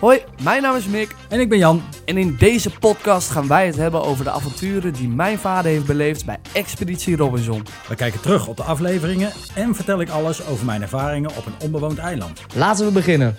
Hoi, mijn naam is Mick En ik ben Jan. en in deze podcast gaan wij het hebben over de avonturen die mijn vader heeft beleefd bij Expeditie Robinson. We kijken terug op de afleveringen en vertel ik alles over mijn ervaringen op een onbewoond eiland. Laten we beginnen.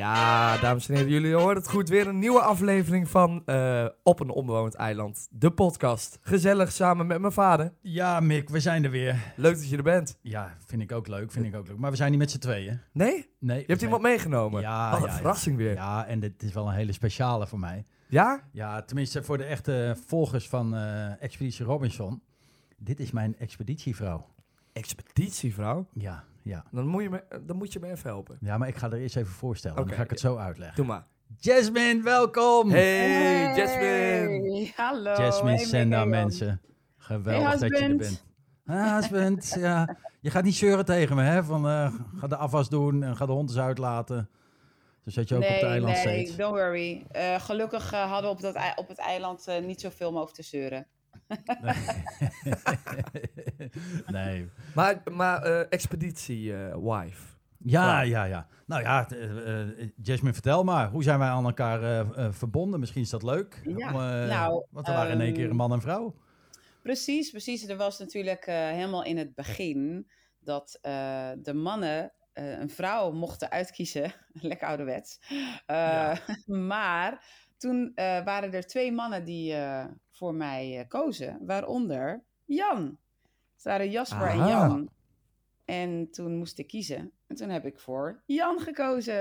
Ja, dames en heren, jullie horen het goed. Weer een nieuwe aflevering van eh, Op een onbewoond eiland, de podcast. Gezellig samen met mijn vader. Ja, Mick, we zijn er weer. Leuk dat je er bent. Ja, vind ik ook leuk, vind ik ook leuk. Maar we zijn niet met z'n tweeën. Nee? Nee. Je hebt iemand meegenomen? Ja, Wat een ja, ja. verrassing weer. Ja, en dit is wel een hele speciale voor mij. Ja? Ja, tenminste voor de echte volgers van eh, Expeditie Robinson. Dit is mijn expeditievrouw. Expeditievrouw? Ja, ja. Dan moet, je me, dan moet je me even helpen. Ja, maar ik ga er eerst even voorstellen. Dan ga ik het zo uitleggen. Doe maar. Jasmine, welkom! Hey, Jasmine. Hallo. Jasmine Hey, Senda, mensen. Geweldig Hey, dat je er bent. Ah, husband, ja. Je gaat niet zeuren tegen me, hè? Van, eh, ga de afwas doen en ga de hond eens uitlaten. Zo zet je ook op het Nee, eiland nee, steeds. don't worry. Eh, gelukkig eh, hadden we op, dat, op het eiland eh, niet zoveel om over te zeuren. nee. Maar, maar eh, expeditie eh, wife. Ja, ja, ja. Nou ja, eh, Jasmine, vertel maar. Hoe zijn wij aan elkaar verbonden? Misschien is dat leuk. Ja, Om, eh, nou, want we waren in één ehm, keer een man en vrouw. Precies, precies. Er was natuurlijk eh, helemaal in het begin dat eh, de mannen eh, een vrouw mochten uitkiezen. Lekker ouderwets. Eh, Ja. maar toen eh, waren er twee mannen die eh, voor mij eh, kozen, waaronder Jan. Het waren Jasper en. Jan. En toen moest ik kiezen. En toen heb ik voor Jan gekozen.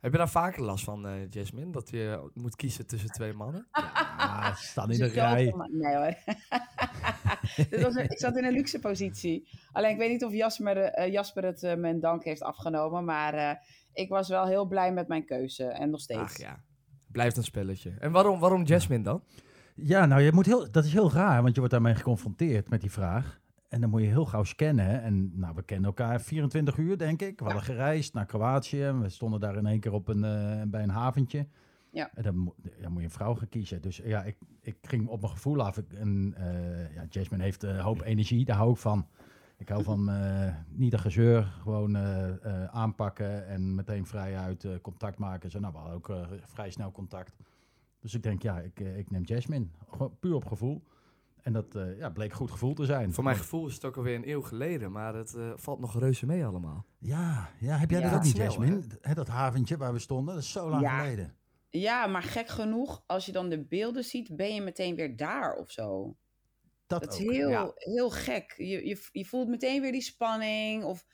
Heb je daar vaker last van, eh, Jasmine? Dat je moet kiezen tussen twee mannen? Ja, staan in de ik rij. Nee hoor. Was ik zat in een luxe positie. Alleen ik weet niet of Jasper, eh, Jasper het eh, mijn dank heeft afgenomen. Maar eh, ik was wel heel blij met mijn keuze. En nog steeds. Ach ja, blijft een spelletje. En waarom, waarom Jasmine dan? Ja, nou, je moet heel, dat is heel raar, want je wordt daarmee geconfronteerd met die vraag. En dan moet je heel gauw scannen. En nou, we kennen elkaar 24 uur, denk ik. We hadden gereisd naar Kroatië. en We stonden daar in één keer op een, eh, bij een haventje. Ja. En dan ja, moet je een vrouw gaan kiezen. Dus ja, ik, ik ging op mijn gevoel af. Ik, en, eh, ja, Jasmine heeft een hoop energie, daar hou ik van. Ik hou van eh, niet een gezeur, gewoon aanpakken en meteen vrij uit contact maken. Zo, nou, we hadden ook vrij snel contact. Dus ik denk, ja, ik, eh, ik neem Jasmine. Gewoon puur op gevoel. En dat eh, ja, bleek goed gevoel te zijn. Voor mijn gevoel is het ook alweer een eeuw geleden, maar het eh, valt nog reuze mee allemaal. Ja, ja heb jij Ja. dat ook niet, Jasmine? Hè, dat haventje waar we stonden, dat is zo lang Ja. geleden. Ja, maar gek genoeg, als je dan de beelden ziet, ben je meteen weer daar of zo. Dat, Dat is ook. heel, ja. heel gek. Je, je, je voelt meteen weer die spanning. Of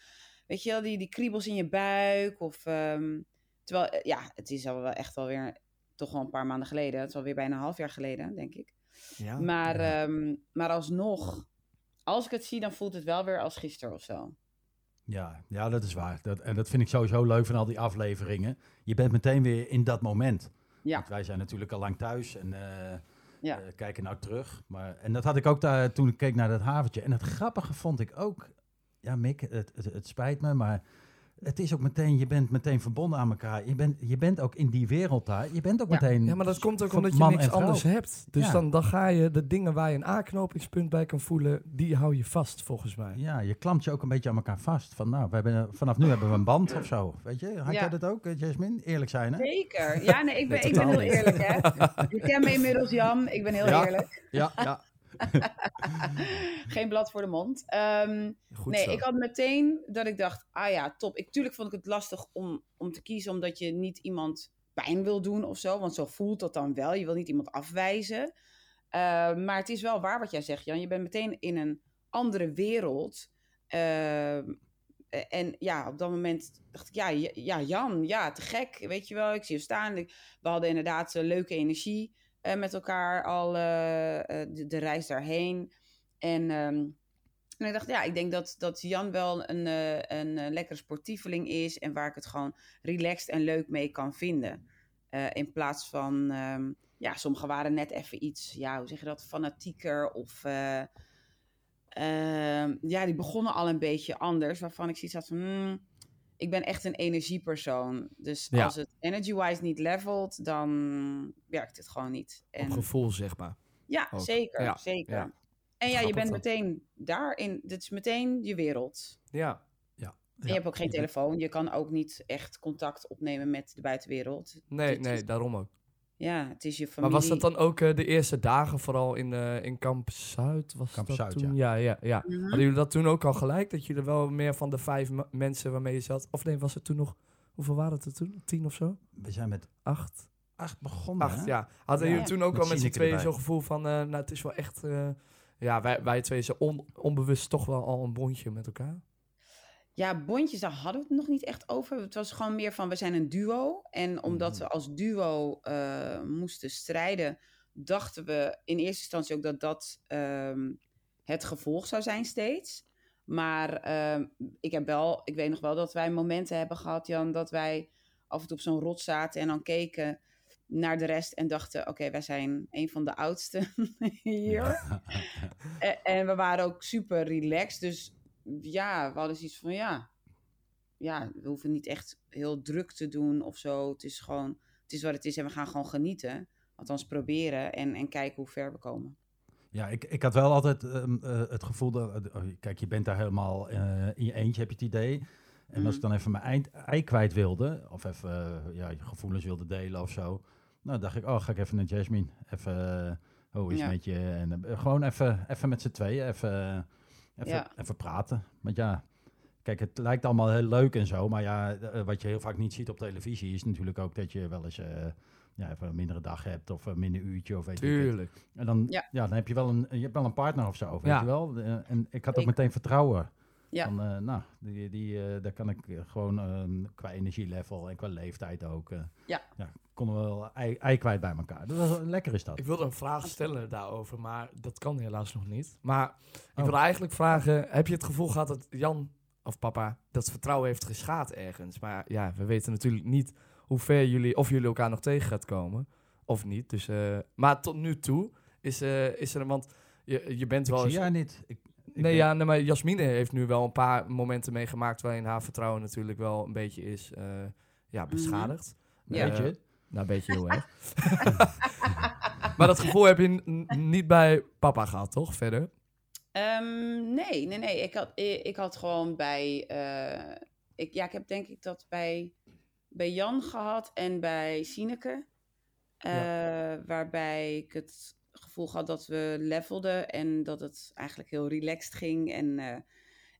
weet je wel, die, die kriebels in je buik. Of, ehm, terwijl, ja, het is al wel echt alweer toch wel een paar maanden geleden. Het is alweer bijna een half jaar geleden, denk ik. Ja. Maar, ja. ehm, maar alsnog, als ik het zie, dan voelt het wel weer als gisteren of zo. Ja, ja, dat is waar. Dat, en dat vind ik sowieso leuk van al die afleveringen. Je bent meteen weer in dat moment. Ja. Want wij zijn natuurlijk al lang thuis en eh, Ja. eh, kijken nou terug. Maar, en dat had ik ook daar toen ik keek naar dat haventje. En het grappige vond ik ook, ja Mick, het, het, het spijt me, maar het is ook meteen, je bent meteen verbonden aan elkaar. Je bent, je bent ook in die wereld daar. Je bent ook Ja. meteen Ja, maar dat komt ook omdat je niks anders hebt. Dus Ja. dan, dan ga je de dingen waar je een aanknopingspunt bij kan voelen, die hou je vast volgens mij. Ja, je klampt je ook een beetje aan elkaar vast. Van nou, we hebben, vanaf nu hebben we een band of zo. Weet je, had Ja. jij dat ook, eh, Jasmine? Eerlijk zijn, hè? Zeker. Ja, nee, ik ben, Nee, ik ben heel eerlijk, hè. Je kent me inmiddels, Jan. Ik ben heel Ja. eerlijk. Ja, ja. Geen blad voor de mond. Ehm, nee, zo. ik had meteen dat ik dacht, ah ja, top. Ik, tuurlijk vond ik het lastig om, om te kiezen, omdat je niet iemand pijn wil doen of zo. Want zo voelt dat dan wel. Je wil niet iemand afwijzen. Ehm, maar het is wel waar wat jij zegt, Jan. Je bent meteen in een andere wereld. Ehm, en ja, op dat moment dacht ik, ja, ja, ja, Jan, ja, te gek. Weet je wel, ik zie je staan. We hadden inderdaad eh, leuke energie eh, met elkaar al eh, de, de reis daarheen. En, ehm, en ik dacht, ja, ik denk dat, dat Jan wel een, eh, een, lekkere sportieveling is. En waar ik het gewoon relaxed en leuk mee kan vinden. In plaats van, ehm, ja, sommigen waren net even iets, ja, hoe zeg je dat, fanatieker of... eh, ehm, ja, die begonnen al een beetje anders. Waarvan ik zoiets had van, hmm, ik ben echt een energiepersoon. Dus Ja. als het energy-wise niet levelt, dan werkt het gewoon niet. Op En, gevoel, zeg maar. ja, ook. zeker, Ja, zeker. ja. En ja, je bent meteen daarin. Dit is meteen je wereld. Ja. En je hebt ook geen telefoon. Je kan ook niet echt contact opnemen met de buitenwereld. Nee, is- nee, daarom ook. Ja, het is je Maar familie. was dat dan ook eh, de eerste dagen, vooral in, eh, in Kamp Zuid? Was Kamp dat Zuid, toen? Ja, ja, ja. Mhm. Hadden jullie dat toen ook al gelijk? Dat jullie wel meer van de vijf mensen waarmee je zat? Of nee, was het toen nog... Hoeveel waren het er toen? Tien of zo? We zijn met Acht? acht begonnen. Acht, hè? ja. Hadden Ja. jullie toen ook al met z'n tweeën zo'n gevoel van... eh, nou, het is wel echt... eh, ja, wij, wij twee zijn on- onbewust toch wel al een bondje met elkaar. Ja, bondjes, daar hadden we het nog niet echt over. Het was gewoon meer van, we zijn een duo. En omdat we als duo eh, moesten strijden, dachten we in eerste instantie ook dat dat ehm, het gevolg zou zijn steeds. Maar ehm, ik, heb wel, ik weet nog wel dat wij momenten hebben gehad, Jan, dat wij af en toe op zo'n rot zaten en dan keken naar de rest en dachten, oké, wij zijn een van de oudsten hier. En, en we waren ook super relaxed. Dus ja, we hadden zoiets van ja. Ja, we hoeven niet echt heel druk te doen of zo. Het is gewoon, het is wat het is en we gaan gewoon genieten. Althans proberen en, en kijken hoe ver we komen. Ja, ik, ik had wel altijd ehm, eh, het gevoel dat... eh, kijk, je bent daar helemaal eh, in je eentje, heb je het idee. En als ik dan even mijn eind, ei kwijt wilde... of even eh, ja, je gevoelens wilde delen of zo... nou, dacht ik, oh, ga ik even naar Jasmine. Even, hoe is Ja. met je? En gewoon even, even met z'n tweeën, even, even, Ja. even praten. Want ja, kijk, het lijkt allemaal heel leuk en zo... maar ja, eh, wat je heel vaak niet ziet op televisie... is natuurlijk ook dat je wel eens... eh, ja, even een mindere dag hebt of een minder uurtje of weet je Tuurlijk. en dan, Ja. ja. dan heb je wel een, je hebt wel een partner of zo, weet Ja. je wel. Eh, en ik had ook meteen vertrouwen. Ja. Van, eh, nou, die, die, eh, daar kan ik eh, gewoon ehm, qua energielevel en qua leeftijd ook... eh, Ja. konden we wel ei, ei kwijt bij elkaar. Dat was, lekker is dat. Ik wilde een vraag stellen daarover, maar dat kan helaas nog niet. Maar ik Oh. wilde eigenlijk vragen, heb je het gevoel gehad dat Jan of papa dat vertrouwen heeft geschaad ergens? Maar ja, we weten natuurlijk niet hoe ver jullie, of jullie elkaar nog tegen gaat komen of niet. Dus, eh, maar tot nu toe is, eh, is er, want je, je bent Ik wel zie eens... jij niet. Ik Nee, ja, nee, maar Jasmine heeft nu wel een paar momenten meegemaakt waarin haar vertrouwen natuurlijk wel een beetje is eh, ja, beschadigd. Ja. Weet je? Eh, nou, een beetje heel erg. maar dat gevoel heb je niet bij papa gehad, toch? Verder? Ehm, nee, nee, nee. Ik had, ik, ik had gewoon bij. eh, ik, ja, ik heb denk ik dat bij, bij Jan gehad en bij Sineke. eh, Waarbij ik het gevoel had dat we levelden en dat het eigenlijk heel relaxed ging en, eh,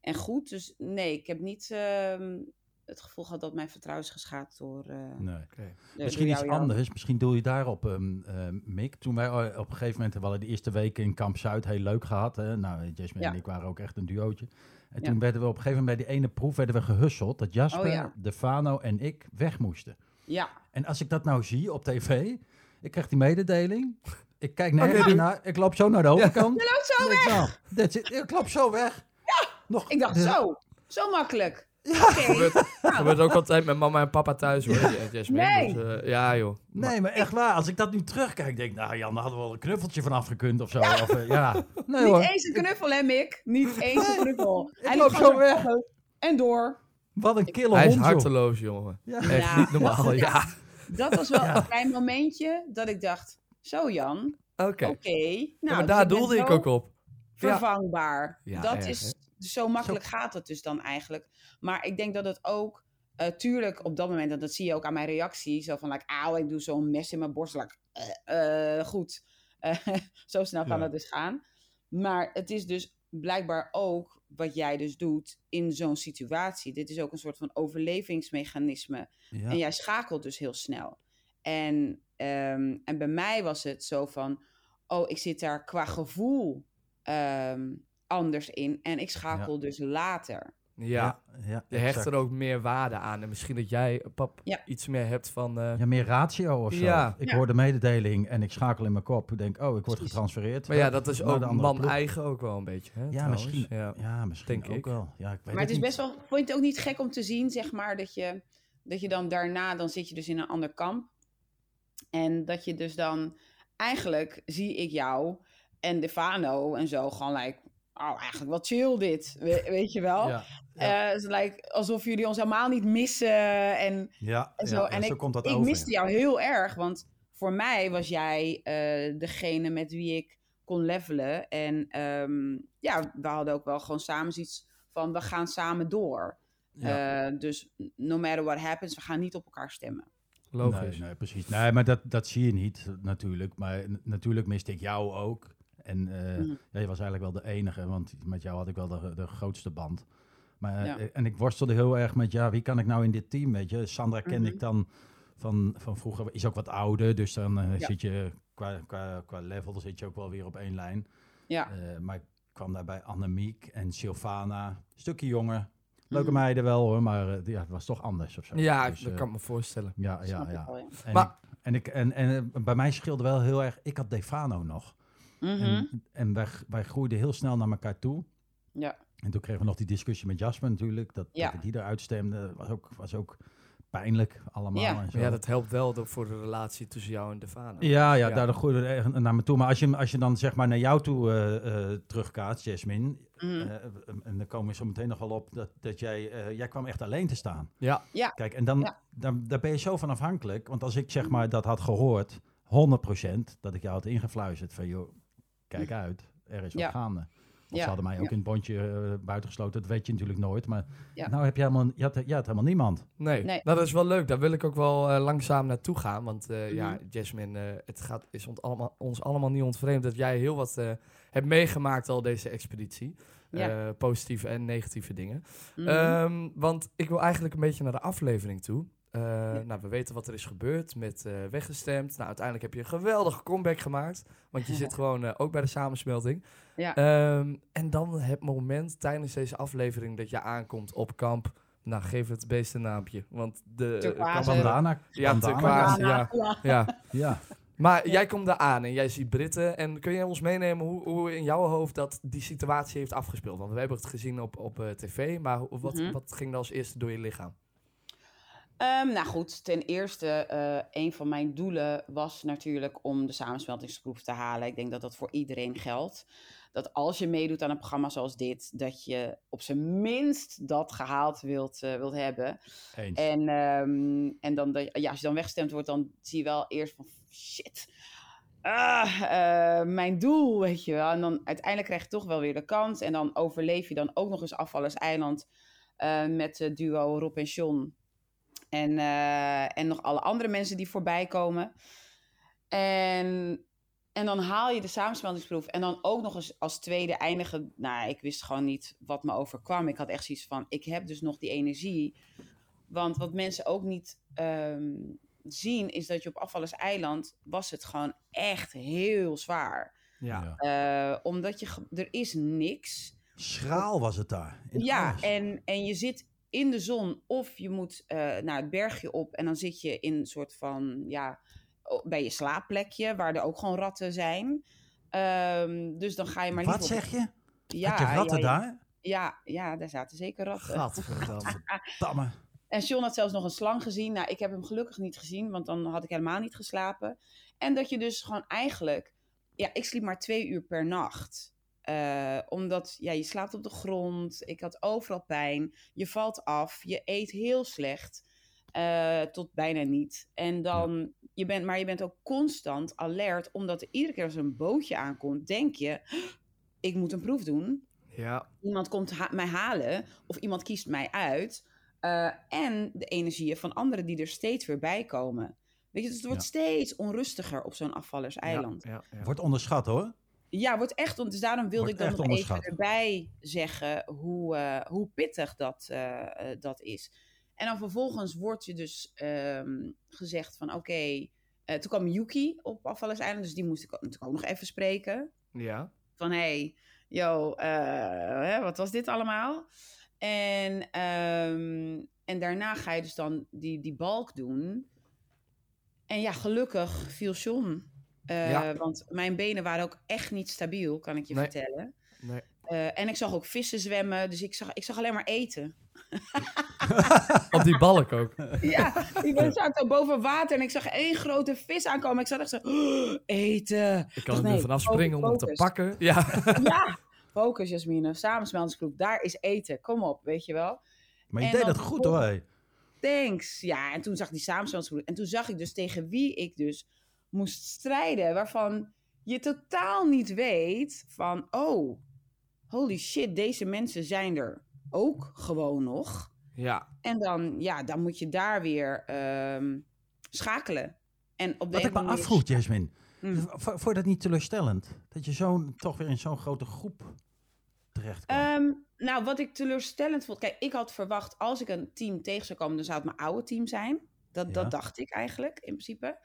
en goed. Dus nee, ik heb niet ehm, het gevoel gehad dat mijn vertrouwen is geschaad door. eh, Nee. Oké. door Misschien jou, iets anders. Misschien doe je daarop, ehm ehm, Mick. Toen wij eh, op een gegeven moment, we hadden de eerste weken in Kamp Zuid heel leuk gehad. Hè? Nou, Jasmine Ja. en ik waren ook echt een duootje. En Ja. toen werden we op een gegeven moment bij die ene proef werden we gehusseld. Dat Jasper, Oh ja. Defano en ik weg moesten. Ja, En als ik dat nou zie op tv, ik krijg die mededeling. Ik kijk Oké, doe- naar, ik loop zo naar de overkant. je loopt zo denk, nou, that's it. Ik loop zo weg. Nog, Ik dacht, dus- zo, zo makkelijk. Ja. Oké. Gebeurt, gebeurt ook altijd met mama en papa thuis, hoor. Ja, Jasmine. Nee. Dus, eh, ja, joh. Nee, maar echt waar. Als ik dat nu terugkijk, denk ik, nou Jan, daar hadden we wel een knuffeltje vanaf gekund of zo. Of, eh, ja. Nee hoor, Niet eens een knuffel, hè, Mick? Niet eens een knuffel. ik Hij loop liep zo weg. En door. wat een kille Hij is hond, joh. harteloos, jongen. Ja. Echt Ja. niet normaal, ja. Dat was wel Ja. een klein momentje dat ik dacht, zo Jan, Oké. Nou, maar dus daar ben doelde ik ook op. Vervangbaar. Ja, dat erg, is, zo makkelijk gaat het dus dan eigenlijk. Maar ik denk dat het ook, eh, tuurlijk op dat moment, en dat zie je ook aan mijn reactie, zo van, like, auw, ik doe zo'n mes in mijn borst, like, eh, eh, goed. Zo snel kan het dus gaan. Maar het is dus blijkbaar ook wat jij dus doet in zo'n situatie. Dit is ook een soort van overlevingsmechanisme. Ja. En jij schakelt dus heel snel. En, ehm, en bij mij was het zo van, oh, ik zit daar qua gevoel ehm, anders in. En ik schakel dus later. Ja, ja, je hecht er ook meer waarde aan. En misschien dat jij, pap, Ja. iets meer hebt van... eh, Ja, meer ratio of zo. Ja. Ik Ja. hoor de mededeling en ik schakel in mijn kop. Ik denk, oh, ik word getransfereerd. maar ja, dat is ook man-eigen ook wel een beetje, hè, Ja, trouwens. misschien. Ja. Ja, misschien Denk ook ik. wel. Ja, ik weet Maar het is niet. best wel, vond je het ook niet gek om te zien, zeg maar, dat je, dat je dan daarna, dan zit je dus in een ander kamp. En dat je dus dan, eigenlijk zie ik jou en Defano en zo gewoon, like, oh, eigenlijk wel chill dit, we- weet je wel. Ja, Eh, het like, alsof jullie ons helemaal niet missen en, ja, en zo. ja, en zo ik, komt dat ik over. miste jou heel erg, want voor mij was jij eh, degene met wie ik kon levelen. En ehm, ja, we hadden ook wel gewoon samen zoiets van, we gaan samen door. Eh, dus no matter what happens, we gaan niet op elkaar stemmen. Logisch. Nee, nee, precies. Nee, maar dat, dat zie je niet natuurlijk. Maar natuurlijk miste ik jou ook. En eh, Mhm. ja, je was eigenlijk wel de enige, want met jou had ik wel de, de grootste band. Maar, Ja. eh, En ik worstelde heel erg met, ja, wie kan ik nou in dit team, weet je? Sandra ken Mhm. ik dan van, van vroeger, is ook wat ouder. Dus dan eh, Ja. zit je, qua, qua, qua level zit je ook wel weer op één lijn. Ja. Eh, maar ik kwam daar bij Annemiek en Sylvana, een stukje jonger. Leuke Mhm. meiden wel hoor, maar eh, ja, het was toch anders of zo. Ja, Dus, dat eh, kan ik me voorstellen. Ja, ja, Snap ja. En, Maar- ik, en, ik, en, en eh, bij mij scheelde wel heel erg, ik had Defano nog. Mhm. En, en wij, wij groeiden heel snel naar elkaar toe. Ja. En toen kregen we nog die discussie met Jasper natuurlijk, dat, Ja. dat ik die eruit stemde. Was ook, was ook pijnlijk allemaal. Ja. En zo. Ja, dat helpt wel de- voor de relatie tussen jou en Defano. ja, ja, Ja. daardoor groeide het echt naar me toe. Maar als je, als je dan zeg maar naar jou toe eh eh terugkaat, Jasmine, Mhm. eh, en dan komen we zo meteen nog wel op dat, dat jij, eh, jij kwam echt alleen te staan. Ja, Kijk, en dan, Ja. dan, daar ben je zo van afhankelijk. Want als ik zeg maar dat had gehoord, 100% dat ik jou had ingefluisterd van joh, kijk uit, er is wat Ja. gaande. Want Ja. ze hadden mij ook Ja. in het bondje eh, buitengesloten, dat weet je natuurlijk nooit. Maar Ja. nou heb je helemaal, je had, je had helemaal niemand. nee. Nee. Nou, dat is wel leuk. Daar wil ik ook wel eh, langzaam naartoe gaan. Want eh, Mhm. ja, Jasmine, eh, het gaat, is ont allemaal, ons allemaal niet ontvreemd dat jij heel wat eh, hebt meegemaakt al deze expeditie. Ja. Eh, positieve en negatieve dingen. Mhm. Ehm, want ik wil eigenlijk een beetje naar de aflevering toe. Eh, Nou, we weten wat er is gebeurd met eh, weggestemd. Nou, uiteindelijk heb je een geweldige comeback gemaakt. Want je zit gewoon eh, ook bij de samensmelting. Ja. Ehm, en dan het moment tijdens deze aflevering dat je aankomt op kamp. Nou, geef het beest een naampje. Want de... Bandana. Ja, ja. ja. ja. Ja. Maar jij komt daar aan en jij ziet Britten. En kun je ons meenemen hoe, hoe in jouw hoofd dat die situatie heeft afgespeeld? Want we hebben het gezien op, op eh, tv, maar wat, Mhm. wat ging er als eerste door je lichaam? Ehm, nou goed, ten eerste, eh, een van mijn doelen was natuurlijk om de samensmeltingsproef te halen. Ik denk dat dat voor iedereen geldt. Dat als je meedoet aan een programma zoals dit, dat je op zijn minst dat gehaald wilt, eh, wilt hebben. Eens. En, ehm, en dan, ja, als je dan weggestemd wordt, dan zie je wel eerst van shit. Ah, eh, mijn doel, weet je wel. En dan uiteindelijk krijg je toch wel weer de kans. En dan overleef je dan ook nog eens Afvallers Eiland met het duo Rob en John. En, eh, en nog alle andere mensen die voorbij komen. En, en dan haal je de samensmeltingsproef. En dan ook nog eens als tweede eindigen. Nou, ik wist gewoon niet wat me overkwam. Ik had echt zoiets van, ik heb dus nog die energie. Want wat mensen ook niet ehm, zien, is dat je op Afvallers Eiland was het gewoon echt heel zwaar. Ja. Eh, omdat je, er is niks. Schraal was het daar. in Ja, alles. en, en je zit in de zon of je moet eh, naar het bergje op en dan zit je in een soort van, ja, bij je slaapplekje, waar er ook gewoon ratten zijn. Ehm, dus dan ga je maar Wat op- zeg je? Ja, je ratten ja, ja. daar? Ja, ja, daar zaten zeker ratten. Gadverdamme. Tamme. En John had zelfs nog een slang gezien. Nou, ik heb hem gelukkig niet gezien, want dan had ik helemaal niet geslapen. En dat je dus gewoon eigenlijk... Ja, ik sliep maar twee uur per nacht. Eh, omdat ja, je slaapt op de grond. Ik had overal pijn. Je valt af. Je eet heel slecht. eh, tot bijna niet. En dan, je bent, maar je bent ook constant alert. Omdat er iedere keer als er een bootje aankomt, denk je... Ik moet een proef doen Ja, iemand komt ha- mij halen of iemand kiest mij uit. eh, en de energieën van anderen die er steeds weer bij komen. Weet je, dus het wordt Ja. steeds onrustiger op zo'n afvallerseiland. Ja, ja, ja. Wordt onderschat hoor. Ja, wordt echt, dus daarom wilde Wordt ik dan nog even erbij zeggen hoe, eh, hoe pittig dat, eh, eh, dat is. En dan vervolgens wordt je dus ehm, gezegd van oké, toen kwam Yuki op afvallerseiland, dus die moest ik natuurlijk ook nog even spreken ja. van hey, yo, hè, wat was dit allemaal? En, ehm, en daarna ga je dus dan die, die balk doen. En ja, gelukkig viel John. Eh, Ja. Want mijn benen waren ook echt niet stabiel, kan ik je Nee. vertellen. Nee. Eh, en ik zag ook vissen zwemmen, dus ik zag, ik zag alleen maar eten. Op die balk ook. Ja, die mensen zaten boven water en ik zag één grote vis aankomen. Ik zat echt zo, "Oh, eten. Ik kan er nu nee, vanaf springen om hem te pakken. Ja. Ja, focus Jasmine, samensmeltingsgroep, daar is eten. Kom op, weet je wel. Maar je En deed dat goed hoor. Thanks. Ja, en toen zag ik die samensmeltingsgroep. En toen zag ik dus tegen wie ik dus moest strijden. Waarvan je totaal niet weet van... Oh, holy shit, deze mensen zijn er ook gewoon nog. Ja, En dan, ja, dan moet je daar weer ehm, schakelen. En op de Wat ik me afvroeg, Jasmine. Mm. v- Vond je dat niet teleurstellend? Dat je zo'n toch weer in zo'n grote groep terecht komt? Ehm, nou, wat ik teleurstellend vond. Kijk, ik had verwacht als ik een team tegen zou komen, dan zou het mijn oude team zijn. Dat, Ja. dat dacht ik eigenlijk, in principe.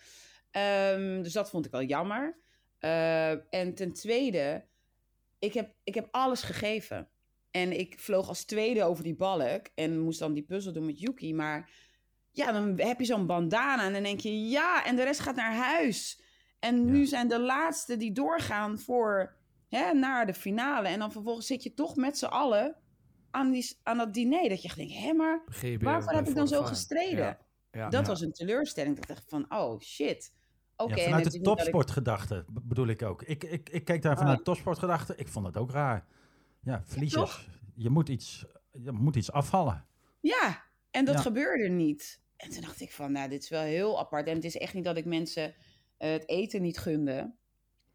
Ehm, dus dat vond ik wel jammer. Eh, en ten tweede, ik heb, ik heb alles gegeven. En ik vloog als tweede over die balk en moest dan die puzzel doen met Yuki. Maar ja, dan heb je zo'n bandana en dan denk je ja, en de rest gaat naar huis. En nu Ja. zijn de laatste die doorgaan voor hè, naar de finale. En dan vervolgens zit je toch met z'n allen aan, die, aan dat diner. Dat je denkt, hé, maar waarvoor heb ik dan zo gestreden? Ja, ja. dat was een teleurstelling. Dat ik dacht van, oh shit. Ja, en vanuit het de ik- topsportgedachte bedoel ik ook. Ik, ik, ik keek daar Ah. vanuit de topsportgedachte. Ik vond het ook raar. Ja, verliezers. Je moet iets, je moet iets afvallen. Ja, en dat Ja. gebeurde niet. En toen dacht ik van, nou, dit is wel heel apart. En het is echt niet dat ik mensen eh, het eten niet gunde.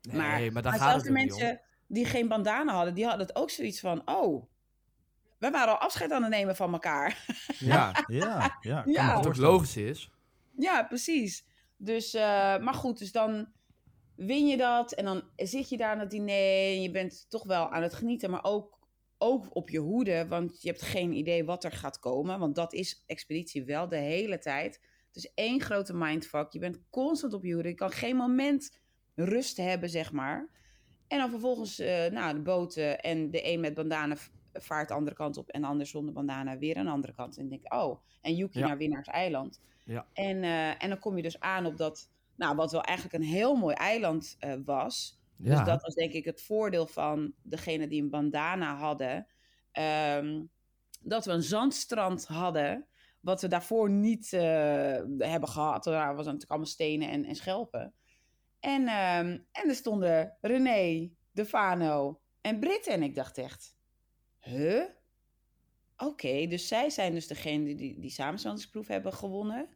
Nee, maar, maar daar maar gaat zelfs het de om. mensen die geen bandana hadden, die hadden het ook zoiets van, oh, we waren al afscheid aan het nemen van elkaar. Ja, Ja, ja. Ja. wat ook logisch is. ja, precies. Dus, eh, maar goed, dus dan win je dat en dan zit je daar aan het diner en je bent toch wel aan het genieten, maar ook, ook op je hoede, want je hebt geen idee wat er gaat komen, want dat is expeditie wel de hele tijd. Het is één grote mindfuck. Je bent constant op je hoede. Je kan geen moment rust hebben, zeg maar. En dan vervolgens, eh nou, de boten en de een met bandana vaart de andere kant op en de ander zonder bandana weer de andere kant. En denk ik, oh, en Yuki Ja. naar Winnaars Eiland. Ja. En, eh, en dan kom je dus aan op dat, nou, wat wel eigenlijk een heel mooi eiland eh, was. Ja, Dus dat was denk ik het voordeel van degene die een bandana hadden. Ehm, dat we een zandstrand hadden, wat we daarvoor niet eh, hebben gehad. Daar was natuurlijk allemaal stenen en, en schelpen. En, ehm, en er stonden René, Defano en Britt. En ik dacht echt, huh? Oké, dus zij zijn dus degene die die, samensmeltingsproef hebben gewonnen.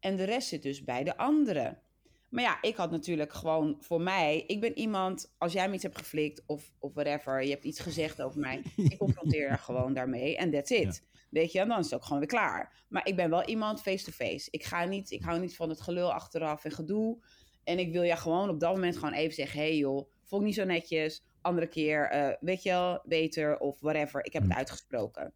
En de rest zit dus bij de anderen. Maar ja, ik had natuurlijk gewoon voor mij... Ik ben iemand, als jij me iets hebt geflikt of, of whatever... je hebt iets gezegd over mij... ik confronteer er gewoon daarmee en that's it. Weet je, en dan is het ook gewoon weer klaar. Maar ik ben wel iemand face-to-face. Ik ga niet, ik hou niet van het gelul achteraf en gedoe. En ik wil ja gewoon op dat moment gewoon even zeggen... hé hey joh, vond ik niet zo netjes. Andere keer, eh, weet je wel, beter of whatever. Ik heb het Hm. uitgesproken.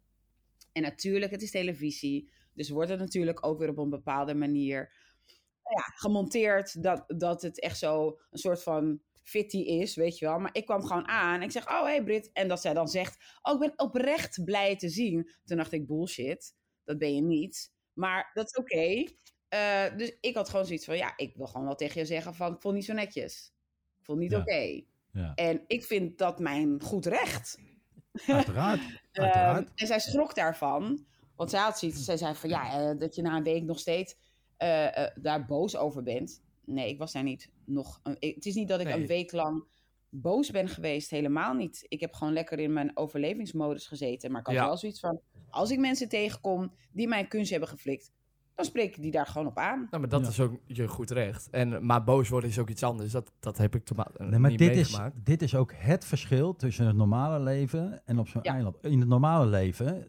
En natuurlijk, het is televisie. Dus wordt het natuurlijk ook weer op een bepaalde manier ja, gemonteerd dat, dat het echt zo een soort van fitty is, weet je wel. Maar ik kwam gewoon aan en ik zeg, oh hey Brit. En dat zij dan zegt, oh ik ben oprecht blij te zien. Toen dacht ik, bullshit, dat ben je niet. Maar dat is oké. Eh, dus ik had gewoon zoiets van, ja, ik wil gewoon wel tegen je zeggen van, ik vond niet zo netjes. Ik vond niet Ja. oké. Ja, En ik vind dat mijn goed recht. uiteraard. Ehm, uiteraard. en zij schrok daarvan. Want zij had zoiets. Zij zei van ja, eh, dat je na een week nog steeds eh, eh, daar boos over bent. Nee, ik was daar niet nog. Een, het is niet dat ik Nee. een week lang boos ben geweest. Helemaal niet. Ik heb gewoon lekker in mijn overlevingsmodus gezeten. Maar ik had Ja. wel zoiets van. Als ik mensen tegenkom die mijn kunst hebben geflikt. Dan spreek ik die daar gewoon op aan. Nou, maar dat Ja. is ook je goed recht. En, maar boos worden is ook iets anders. Dat, dat heb ik te ma- Nee, maar niet dit is, meegemaakt. dit is ook het verschil tussen het normale leven en op zo'n Ja. eiland. In het normale leven,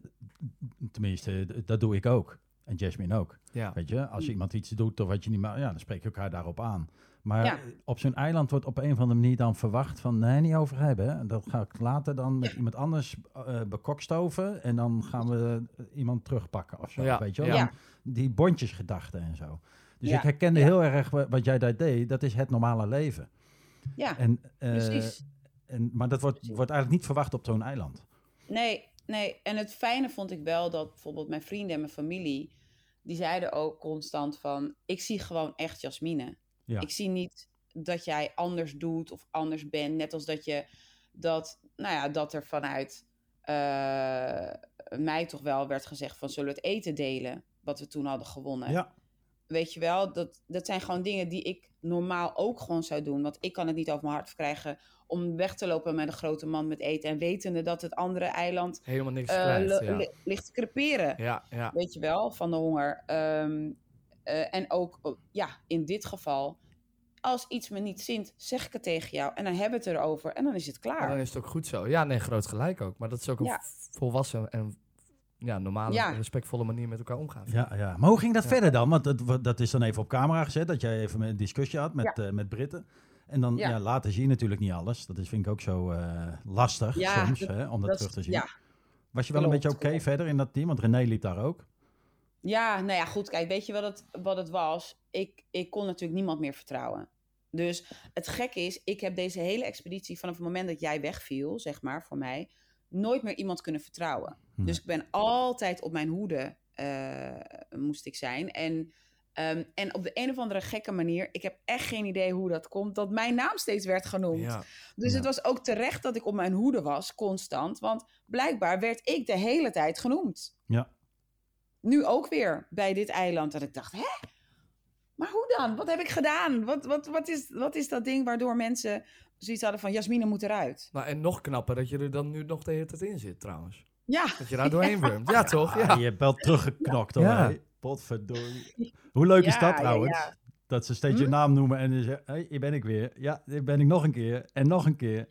tenminste, dat doe ik ook. En Jasmine ook. Ja. Weet je, als iemand iets doet of wat je niet mag, ja, dan spreek je elkaar daarop aan. Maar Ja. op zo'n eiland wordt op een of andere manier dan verwacht van, nee, niet over hebben. hè. Dat ga ik later dan met iemand anders eh bekokstoven en dan gaan we iemand terugpakken of zo. Ja, Weet je wel? Dan Die bondjesgedachten en zo. Dus Ja, ik herkende ja. heel erg wa- wat jij daar deed. Dat is het normale leven. Ja, En, eh, precies. en, maar dat wordt, wordt eigenlijk niet verwacht op zo'n eiland. Nee, nee. En het fijne vond ik wel dat bijvoorbeeld mijn vrienden en mijn familie, die zeiden ook constant van, ik zie gewoon echt Jasmine. Ja. Ik zie niet dat jij anders doet of anders bent. Net als dat je dat, nou ja, dat er vanuit eh, mij toch wel werd gezegd van zullen we het eten delen, wat we toen hadden gewonnen. Ja, Weet je wel, dat, dat zijn gewoon dingen die ik normaal ook gewoon zou doen. Want ik kan het niet over mijn hart verkrijgen om weg te lopen met een grote man met eten. En wetende dat het andere eiland Helemaal niks eh, krijgt. Ja. li- ligt te creperen. Ja, ja. Weet je wel, van de honger. Ehm, eh, en ook, oh, ja, in dit geval, als iets me niet zint, zeg ik het tegen jou. En dan hebben we het erover en dan is het klaar. dan is het ook goed zo. Ja, nee, groot gelijk ook. Maar dat is ook een Ja. volwassen en ja, normale, Ja. respectvolle manier met elkaar omgaan. Ja, ja. Maar hoe ging dat Ja. verder dan? Want dat, dat is dan even op camera gezet, dat jij even een discussie had met, eh, met Britten. En dan ja. Ja. later zie je natuurlijk niet alles. Dat is, vind ik ook zo eh, lastig Ja, soms, dat- hè, om dat, Dat terug te zien. Ja, Was je wel een beetje oké verder in dat team? Want René liep daar ook. Ja, nou ja, goed. Kijk, weet je wat het, wat het was? Ik, ik kon natuurlijk niemand meer vertrouwen. Dus het gekke is, ik heb deze hele expeditie vanaf het moment dat jij wegviel, zeg maar, voor mij, nooit meer iemand kunnen vertrouwen. Nee. Dus ik ben altijd op mijn hoede, eh, moest ik zijn. En, ehm, en op de een of andere gekke manier, ik heb echt geen idee hoe dat komt, dat mijn naam steeds werd genoemd. Ja. Dus Ja. het was ook terecht dat ik op mijn hoede was, constant. Want blijkbaar werd ik de hele tijd genoemd. Ja. Nu ook weer bij dit eiland. Dat ik dacht, hè? Maar hoe dan? Wat heb ik gedaan? Wat, wat, wat, is, wat is dat ding waardoor mensen zoiets hadden van... Jasmine moet eruit. Nou, en nog knapper dat je er dan nu nog de hele tijd in zit, trouwens. Ja, Dat je daar doorheen wurmt. Ja, toch? Ah, Ja. Je hebt wel teruggeknokt hoor. Ja. Potverdorie. Hoe leuk is dat trouwens? ja. Dat ze steeds je Hm? naam noemen en dan zeggen, hey, hier ben ik weer. Ja, hier ben ik nog een keer. En nog een keer.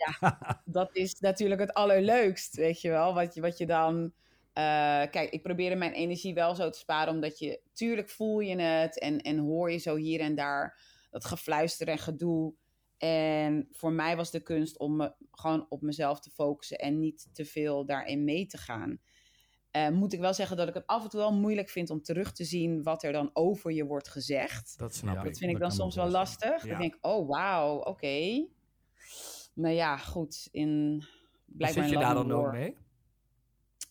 dat is natuurlijk het allerleukst, weet je wel. Wat je, wat je dan... eh, kijk, ik probeerde mijn energie wel zo te sparen, omdat je... Tuurlijk voel je het en, en hoor je zo hier en daar dat gefluister en gedoe. En voor mij was de kunst om me gewoon op mezelf te focussen en niet te veel daarin mee te gaan. Eh, moet ik wel zeggen dat ik het af en toe wel moeilijk vind om terug te zien wat er dan over je wordt gezegd. Dat snap Ja. ik. Dat vind ik dan soms wel lastig. Ja. Ik denk, oh wauw, oké. Nou ja, goed. In, blijkbaar Zit je daar dan ook mee?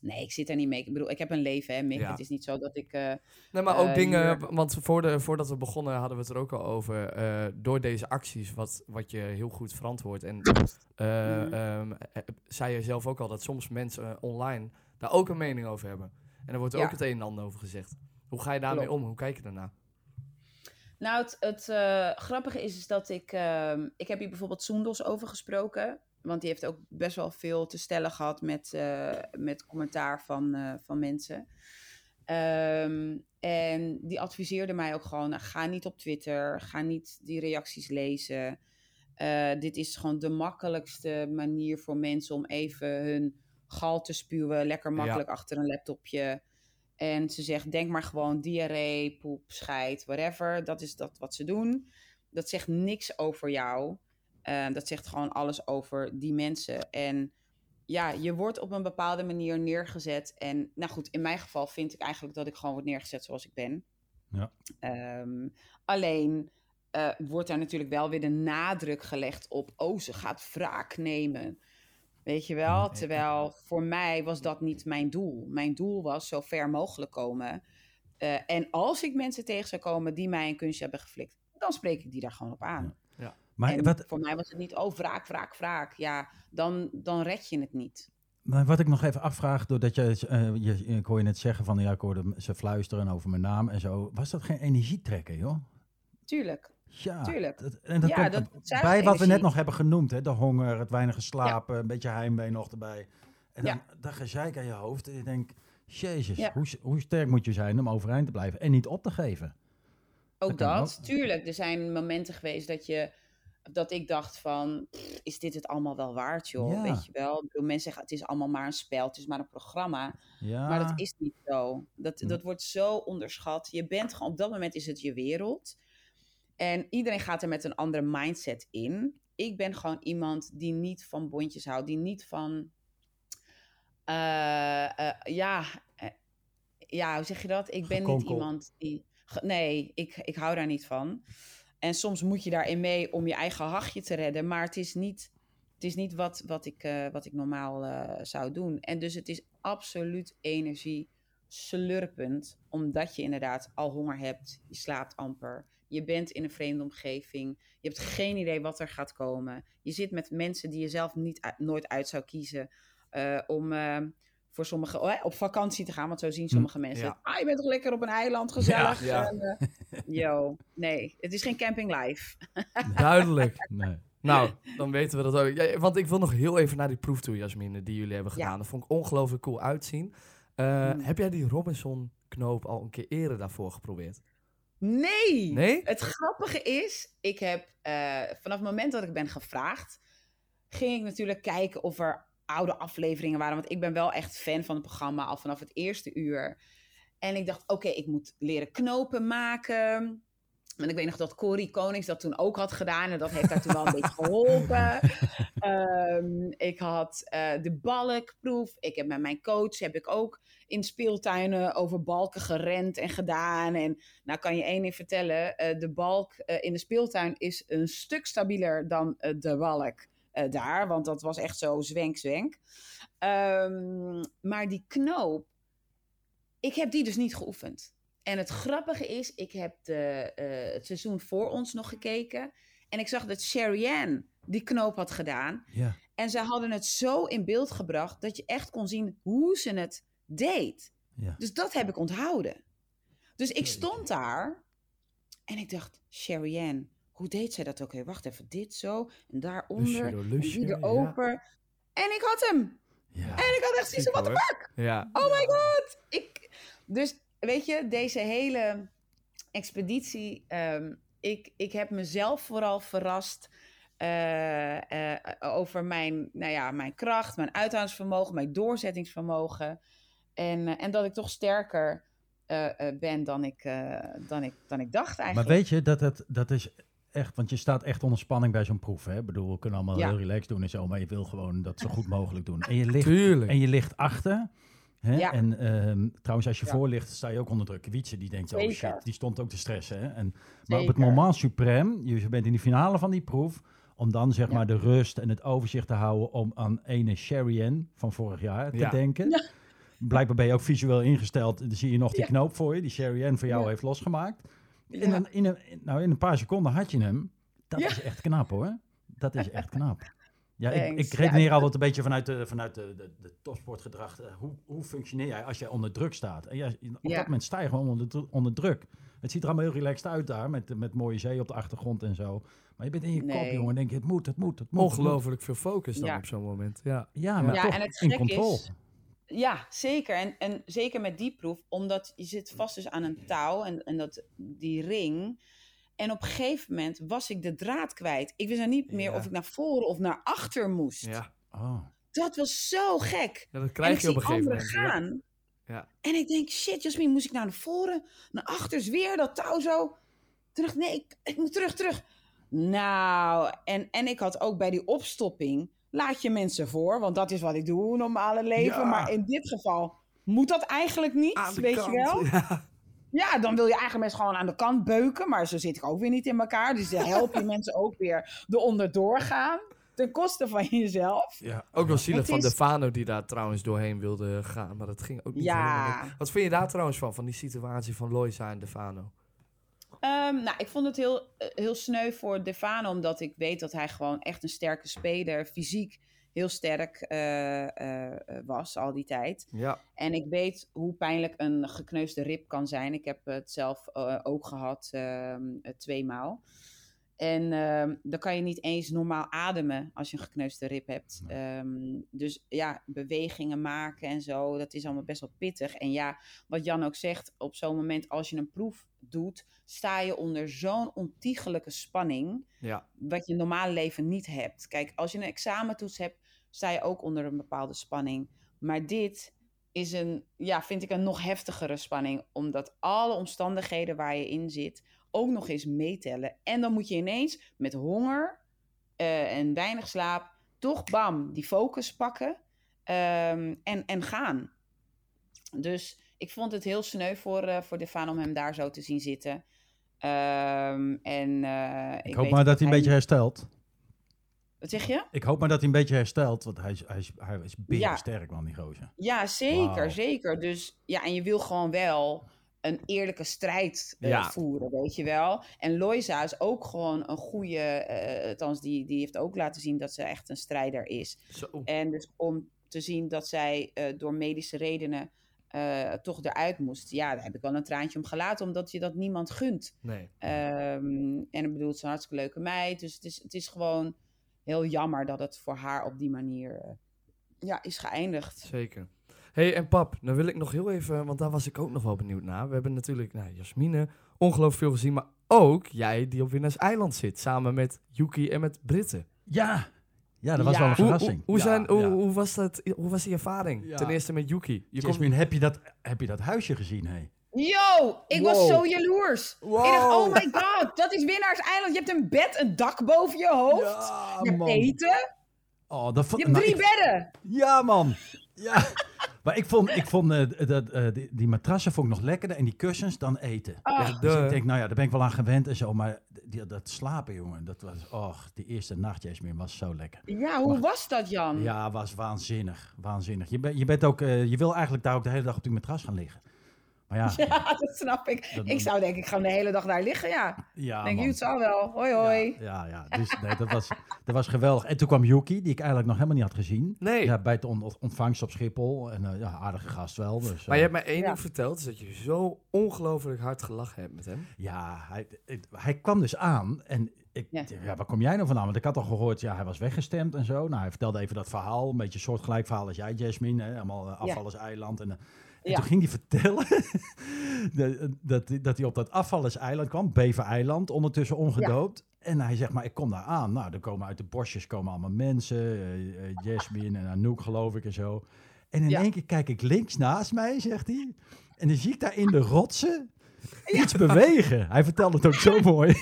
Nee, ik zit er niet mee. Ik bedoel, ik heb een leven, hè, Mick. Ja. Het is niet zo dat ik... eh, Nee, maar ook Eh, dingen, hier- want voor de, voordat we begonnen hadden we het er ook al over. eh, door deze acties, wat, wat je heel goed verantwoordt. En eh, Mhm. ehm, eh, zei je zelf ook al dat soms mensen online daar ook een mening over hebben. En er wordt ook het een en ander over gezegd. Hoe ga je daarmee om? Hoe kijk je daarna? Nou, het, het eh, grappige is, is dat ik... ehm, ik heb hier bijvoorbeeld Soendos over gesproken. Want die heeft ook best wel veel te stellen gehad met, eh, met commentaar van, eh, van mensen. Ehm, en die adviseerde mij ook gewoon, nou, ga niet op Twitter, ga niet die reacties lezen. Eh, dit is gewoon de makkelijkste manier voor mensen om even hun gal te spuwen. Lekker makkelijk achter een laptopje. En ze zegt, denk maar gewoon diarree, poep, scheid, whatever. Dat is dat wat ze doen. Dat zegt niks over jou. Eh, dat zegt gewoon alles over die mensen. En ja, je wordt op een bepaalde manier neergezet. En nou goed, in mijn geval vind ik eigenlijk dat ik gewoon word neergezet zoals ik ben. Ja. Ehm, alleen eh, wordt daar natuurlijk wel weer de nadruk gelegd op... oh, ze gaat wraak nemen. Weet je wel? Terwijl voor mij was dat niet mijn doel. Mijn doel was zo ver mogelijk komen. Eh, en als ik mensen tegen zou komen die mij een kunstje hebben geflikt... dan spreek ik die daar gewoon op aan. Maar wat, voor mij was het niet, oh, wraak, wraak, wraak. Ja, dan, dan red je het niet. Maar wat ik nog even afvraag, doordat je, eh, je, ik hoor je net zeggen van ja, ik hoorde ze fluisteren over mijn naam en zo. Was dat geen energietrekken, joh? Tuurlijk. Ja, Tuurlijk. dat- en dat Ja, komt dat bij wat we net nog hebben genoemd, hè, de honger, het weinig slapen, een beetje heimwee nog erbij. En dan Ja. dat gezeik aan je hoofd en je denkt, jezus, Ja. hoe, hoe sterk moet je zijn om overeind te blijven en niet op te geven? Ook Dat tuurlijk. Er zijn momenten geweest dat, je, dat ik dacht van, pff, is dit het allemaal wel waard, joh? Ja. Weet je wel? Ik bedoel, mensen zeggen, het is allemaal maar een spel, het is maar een programma. Ja, Maar dat is niet zo. Dat, Hm. dat wordt zo onderschat. Je bent gewoon, op dat moment is het je wereld. En iedereen gaat er met een andere mindset in. Ik ben gewoon iemand die niet van bondjes houdt, die niet van, eh, eh, ja, eh, ja, hoe zeg je dat? Ik ben niet iemand die, nee, ik, ik hou daar niet van. En soms moet je daarin mee om je eigen hachje te redden, maar het is niet, het is niet wat, wat, ik, eh, wat ik normaal eh, zou doen. En dus het is absoluut energie slurpend, omdat je inderdaad al honger hebt, je slaapt amper, je bent in een vreemde omgeving, je hebt geen idee wat er gaat komen. Je zit met mensen die je zelf niet, nooit uit zou kiezen eh, om voor sommigen oh, hè, op vakantie te gaan, want zo zien sommige mensen ja. Ah, je bent toch lekker op een eiland, gezellig. Ja, ja. En, eh, yo, nee, het is geen camping life. Duidelijk. nee. Nou, dan weten we dat ook. Ja, want ik wil nog heel even naar die proef toe, Jasmine, die jullie hebben gedaan. Dat vond ik ongelooflijk cool uitzien. Eh, Mm. Heb jij die Robinson-knoop al een keer eerder daarvoor geprobeerd? Nee! Nee? Het grappige is, ik heb eh, vanaf het moment dat ik ben gevraagd, ging ik natuurlijk kijken of er oude afleveringen waren. Want ik ben wel echt fan van het programma al vanaf het eerste uur. En ik dacht, oké, ik moet leren knopen maken. En ik weet nog dat Corrie Konings dat toen ook had gedaan. En dat heeft daar toen wel een beetje geholpen. Ehm, ik had eh, de balkproef. Ik heb met mijn coach heb ik ook in speeltuinen over balken gerend en gedaan. En nou kan je één ding vertellen. eh, de balk eh, in de speeltuin is een stuk stabieler dan de balk eh, daar. Want dat was echt zo zwenk, zwenk. Ehm, maar die knoop, ik heb die dus niet geoefend. En het grappige is, ik heb de, eh, het seizoen voor ons nog gekeken. En ik zag dat Sherry Ann die knoop had gedaan. Ja. En ze hadden het zo in beeld gebracht dat je echt kon zien hoe ze het deed. Ja. Dus dat heb ik onthouden. Dus ik stond daar en ik dacht, Sherry Ann, hoe deed zij dat ook? weer? wacht even, dit zo en daaronder Lusje en lusje, ja. erover. En ik had hem. Ja. En ik had echt zoiets van, what the fuck? Ja. Oh my god! Ik, dus weet je, deze hele expeditie, ehm, ik, ik heb mezelf vooral verrast eh, over mijn, nou ja, mijn kracht, mijn uithoudingsvermogen, mijn doorzettingsvermogen. En, eh, en dat ik toch sterker ben dan ik, dan, ik, dan ik dacht Maar eigenlijk. weet je, dat, het, dat is echt, want je staat echt onder spanning bij zo'n proef. Hè? Ik bedoel, we kunnen allemaal Ja. heel relaxed doen en zo, maar je wil gewoon dat zo goed mogelijk doen. En je ligt, Tuurlijk. en je ligt achter. Hè? Ja. En ehm, trouwens, als je Ja. voor ligt, sta je ook onder druk. Wietse, die denkt, oh Zeker. shit, die stond ook te stressen. Hè? En, maar op het moment suprem, je bent in de finale van die proef, om dan zeg Ja. maar de rust en het overzicht te houden om aan ene Sherry Ann van vorig jaar te Ja. denken. Ja. Blijkbaar ben je ook visueel ingesteld. Dan zie je nog die Ja. knoop voor je, die Sherry Ann voor jou Ja. heeft losgemaakt. In, Ja. een, in, een, nou, in een paar seconden had je hem. Dat Ja. is echt knap hoor. Dat is echt knap. Ja, ik, Thanks. ik redeneer Ja, altijd een beetje vanuit de, vanuit de, de, de topsportgedrag. Eh, Hoe, hoe functioneer jij als je onder druk staat? En ja, op Ja. dat moment sta je gewoon onder, dru- onder druk. Het ziet er allemaal heel relaxed uit daar, met, met mooie zee op de achtergrond en zo. Maar je bent in je kop, jongen, en denk je, het moet, het moet, het moet. Ongelooflijk veel focus dan Ja. op zo'n moment. Ja. Ja, maar Ja, toch en het in controle. is- Ja, zeker. En, en zeker met die proef, omdat je zit vast dus aan een touw en, en dat, die ring. En op een gegeven moment was ik de draad kwijt. Ik wist nou niet meer Ja. of ik naar voren of naar achter moest. Ja. Oh. Dat was zo gek. ja, dat en krijg ik je op een gegeven moment. Gaan. Ja. En ik denk, shit, Jasmin, moest ik nou naar voren, naar achter, weer dat touw zo. Ik, nee, ik, ik moet terug, terug. Nou, en, en ik had ook bij die opstopping, laat je mensen voor, want dat is wat ik doe, normale leven. Ja. Maar in dit geval moet dat eigenlijk niet, weet kant. je wel. Ja. Ja, dan wil je eigenlijk mensen gewoon aan de kant beuken, maar zo zit ik ook weer niet in elkaar. Dus dan help je mensen ook weer eronder doorgaan, ten koste van jezelf. Ja. Ook wel zielig Het van is- de Fano die daar trouwens doorheen wilde gaan. Maar dat ging ook niet Ja. Wat vind je daar trouwens van, van die situatie van Loisa en de Fano? Ehm, nou, ik vond het heel, eh, heel sneu voor Defano, omdat ik weet dat hij gewoon echt een sterke speler, fysiek heel sterk eh, eh, was al die tijd. Ja. En ik weet hoe pijnlijk een gekneusde rib kan zijn. Ik heb het zelf ook gehad, ehm, eh, tweemaal. En ehm, dan kan je niet eens normaal ademen als je een gekneusde rib hebt. Ehm, dus ja, bewegingen maken en zo, dat is allemaal best wel pittig. En ja, wat Jan ook zegt, op zo'n moment als je een proef doet, sta je onder zo'n ontiegelijke spanning, Ja. wat je in normaal leven niet hebt. Kijk, als je een examentoets hebt, sta je ook onder een bepaalde spanning. Maar dit is een, ja, vind ik een nog heftigere spanning, omdat alle omstandigheden waar je in zit ook nog eens meetellen. En dan moet je ineens met honger eh, en weinig slaap toch bam die focus pakken ehm, en, en gaan. Dus ik vond het heel sneu voor, eh voor Defaan om hem daar zo te zien zitten. Ehm, en, eh, Ik, hoop maar dat hij een beetje herstelt. Wat zeg je? Ik hoop maar dat hij een beetje herstelt, want hij is, hij is, hij is Ja. sterk man, die gozer. Ja, zeker, zeker. Dus ja, en je wil gewoon wel een eerlijke strijd eh, Ja. voeren, weet je wel. En Loisa is ook gewoon een goede, eh althans die, die heeft ook laten zien dat ze echt een strijder is. Zo. En dus om te zien dat zij eh, door medische redenen eh, toch eruit moest. Ja, daar heb ik wel een traantje om gelaten, omdat je dat niemand gunt. Nee. Ehm, en ik bedoel, het is een hartstikke leuke meid. Dus het is, het is gewoon heel jammer dat het voor haar op die manier eh, ja, is geëindigd. Zeker. Hey, en pap, dan wil ik nog heel even, want daar was ik ook nog wel benieuwd naar. We hebben natuurlijk nou, Jasmine ongelooflijk veel gezien, maar ook jij die op Winners Eiland zit, samen met Yuki en met Britten. Ja, Ja, dat was Ja. wel een Hoe, hoe, verrassing. hoe, Ja, zijn, hoe, ja. hoe, was dat, hoe was die ervaring? Ja. Ten eerste met Yuki. Je komt, Jasmine, heb je dat, heb je dat huisje gezien? Hey? Yo, ik was Wow. zo jaloers. Ik dacht, oh my god, dat is Winnaarseiland. Je hebt een bed, een dak boven je hoofd. Ja, je hebt man. eten. Oh, dat vond- Je hebt nou, drie ik- bedden. Ja, man. Ja. maar ik vond, ik vond eh, dat, eh, die, die matrassen vond ik nog lekkerder en die kussens dan eten. Ah, Ja, Dus ik denk, nou ja, daar ben ik wel aan gewend en zo. Maar die, dat slapen, jongen, dat was... Och, die eerste nacht, Jasmine, was zo lekker. Ja, hoe was dat, Jan? Ja, was waanzinnig. Waanzinnig. Je, bent je, bent ook, eh, je wil eigenlijk daar ook de hele dag op die matras gaan liggen. Maar ja, Ja, dat snap ik. Dat- ik zou denk ik gewoon de hele dag daar liggen, ja. ja denk je, het zal wel. Hoi, hoi. Ja, ja, ja. Dus nee, dat was, dat was geweldig. En toen kwam Yuki, die ik eigenlijk nog helemaal niet had gezien. nee, Ja, bij het on- ontvangst op Schiphol. En eh, ja, aardige gast wel. Dus, eh, maar je hebt mij één Ja. ding verteld, is dat je zo ongelooflijk hard gelachen hebt met hem. Ja, hij, hij kwam dus aan en ik, ja. Ja. waar kom jij nou vandaan? Want ik had al gehoord, ja, hij was weggestemd en zo. Nou, hij vertelde even dat verhaal, een beetje een soortgelijk verhaal als jij, Jasmine. Hè? Allemaal uh, afvallerseiland. En, eh, en toen ging hij vertellen dat, dat, hij- op dat afvallerseiland kwam, Bever-eiland, ondertussen ongedoopt. En hij zegt, maar ik kom daar aan. Nou, er komen uit de bosjes komen allemaal mensen. eh, eh, Jasmine en Anouk, geloof ik, en zo. En in één keer kijk ik links naast mij, zegt hij. En dan zie ik daar in de rotsen iets bewegen. Hij vertelde het ook zo mooi.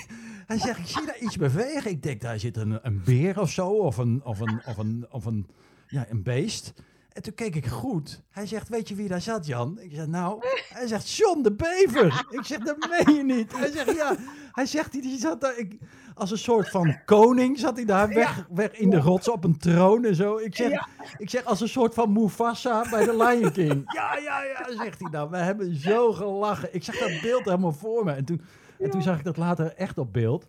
Hij zegt, ik zie daar iets bewegen. Ik denk, daar zit een, een beer of zo, of een, of een, of een, of een, ja, een beest. En toen keek ik goed. Hij zegt, weet je wie daar zat, Jan? Ik zeg, nou, hij zegt, John de Bever. Ik zeg, dat meen je niet. Hij zegt, ja. Hij zegt, die, zat daar, ik, als een soort van koning zat hij daar weg, weg in de rots op een troon en zo. Ik zeg, Ja. ik zeg, als een soort van Mufasa bij de Lion King. Ja, ja, ja, zegt hij nou. We hebben zo gelachen. Ik zag dat beeld helemaal voor me. En toen, en toen zag ik dat later echt op beeld.